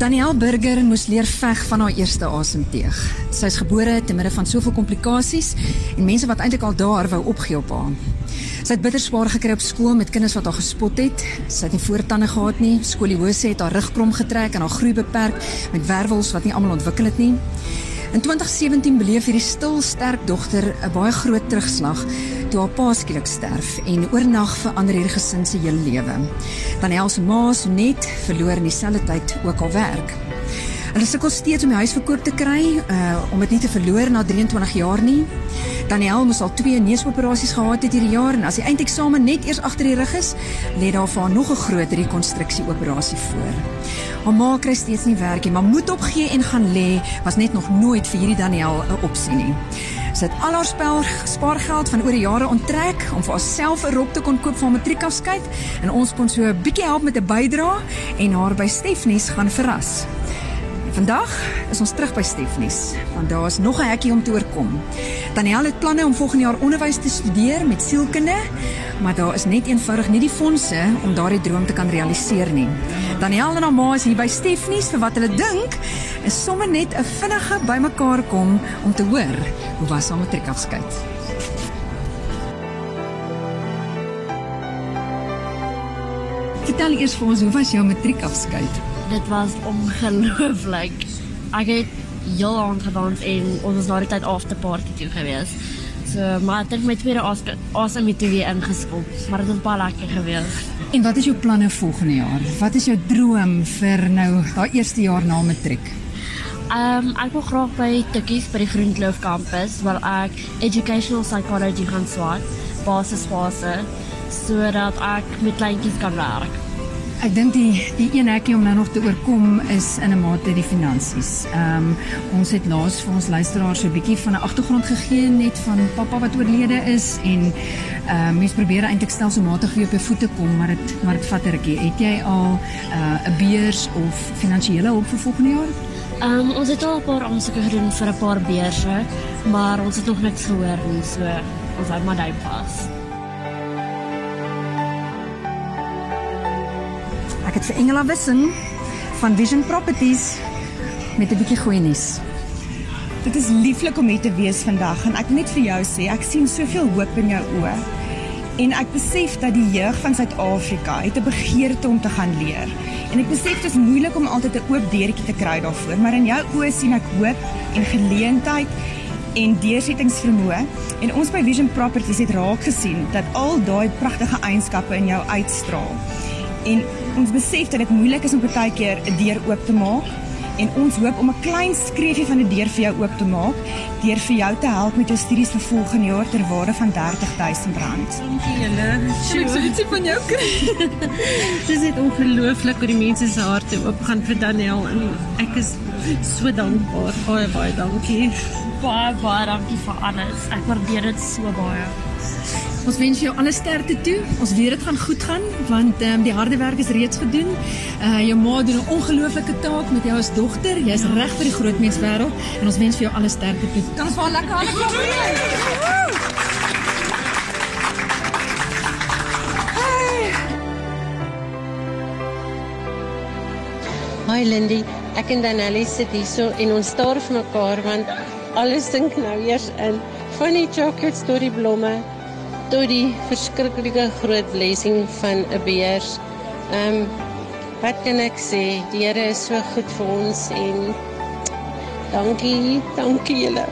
Danielle Burger moes leer veg van haar eerste asemteug. Sy is gebore te midde van soveel komplikasies en mense wat eintlik al daar wou opgee op haar. Sy het bitter swaar gekry op skool met kinders wat haar gespot het. Sy het nie voortande gehad nie. Skoliose het haar rug krom getrek en haar groei beperk met wervels wat nie almal ontwikkel het nie. In 2017 beleef hierdie stil sterk dogter 'n baie groot terugslag toe haar pa skielik sterf en oornag verander hierdie gesin se hele lewe. Daniel se ma, Sonet, verloor in dieselfde tyd ook haar werk. Hulle sukkel steeds om die huis verkoop te kry, uh om dit nie te verloor na 23 jaar nie. Daniel moes al twee neusoperasies gehad het hierdie jaar en as die eindeksamen net eers agter die rug is, lê daar vir haar nog 'n groot rekonstruksie operasie voor. Haar ma kry steeds nie werk nie, maar moet opgee en gaan lê was net nog nooit vir hierdie Daniel 'n opsie nie. Sy het al haar spel spaargeld van oor die jare onttrek om vir haarself 'n rok te kon koop vir haar matriekafskeid en ons kon so 'n bietjie help met 'n bydrae en haar by Stefnies gaan verras. Vandag is ons terug by Stefnies, want daar is nog 'n hekkie om te oorkom. Daniel het planne om volgende jaar onderwys te studeer met sielkunde, maar daar is net eenvoudig nie die fondse om daardie droom te kan realiseer nie. Daniel en haar ma is hier by Stefnies vir wat hulle dink is sommer net 'n vinnige bymekaar kom om te hoor hoe was haar matriekafskeid. Vertel eers vir ons hoe was jou matriekafskeid? Dit was ongelooflik. Ek het heel aand gedans en ons was na die tyd after party toe gewees. So, maar ek het my tweede asem met weer ingeskop, maar dit was baie lekker gewees. En wat is jou planne volgende jaar? Wat is jou droom vir nou daai eerste jaar na matriek? Ehm um, ek wil graag by Tikkies by die Groenkloof kampus waar ek educational psychology gaan swaat, basisfase sodat ek met kleintjies kan werk. Ek dink die die een hekkie om nou nog te oorkom is in 'n mate die finansies. Ehm um, ons het laas vir ons luisteraars so 'n bietjie van 'n agtergrond gegee net van pappa wat oorlede is en ehm um, mens probeer eintlik stelselmatig weer op jou voete kom, maar dit maar dit vat 'n rukkie. Het jy al uh, 'n uh, beurs of finansiële hulp vir volgende jaar? Ehm um, ons het al 'n paar aansoeke gedoen vir 'n paar beurse, maar ons het nog niks gehoor nie, so ons hou maar daai pas. Ek het vir Engela Wissen van Vision Properties met 'n bietjie goeie nuus. Dit is lieflik om hier te wees vandag en ek wil net vir jou sê ek sien soveel hoop in jou oë. En ek besef dat die jeug van Suid-Afrika het 'n begeerte om te gaan leer. En ek besef dit is moeilik om altyd 'n oop deurtjie te kry daarvoor, maar in jou oë sien ek hoop en geleentheid en deursettingsvermoë. En ons by Vision Properties het raak gesien dat al daai pragtige eienskappe in jou uitstraal. En ons besef dat dit moeilik is om baie keer 'n deur oop te maak en ons hoop om 'n klein skreefie van 'n deur vir jou oop te maak deur vir jou te help met jou studies vir volgende jaar ter waarde van R30000. Dankie julle. Ek sou dit van jou kry. Dis net ongelooflik hoe die mense se harte oop gaan vir Daniel en ek is so dankbaar. Baie baie dankie. Baie baie dankie vir alles. Ek waardeer dit so baie. Ons wens jou alle sterkte toe. Ons weet dit gaan goed gaan want ehm um, die harde werk is reeds gedoen. Uh jou ma doen 'n ongelooflike taak met jou as dogter. Jy's reg vir die groot mens wêreld en ons wens vir jou alle sterkte toe. Kan ons vir haar lekker hande klap? Hi Lindy, ek en Danelli sit hierso en ons staar vir mekaar want alles dink nou eers in van die chocolates tot die blomme tot die verskriklike groot blessing van 'n beers. Ehm um, wat kan ek sê? Die Here is so goed vir ons en dankie, dankie julle.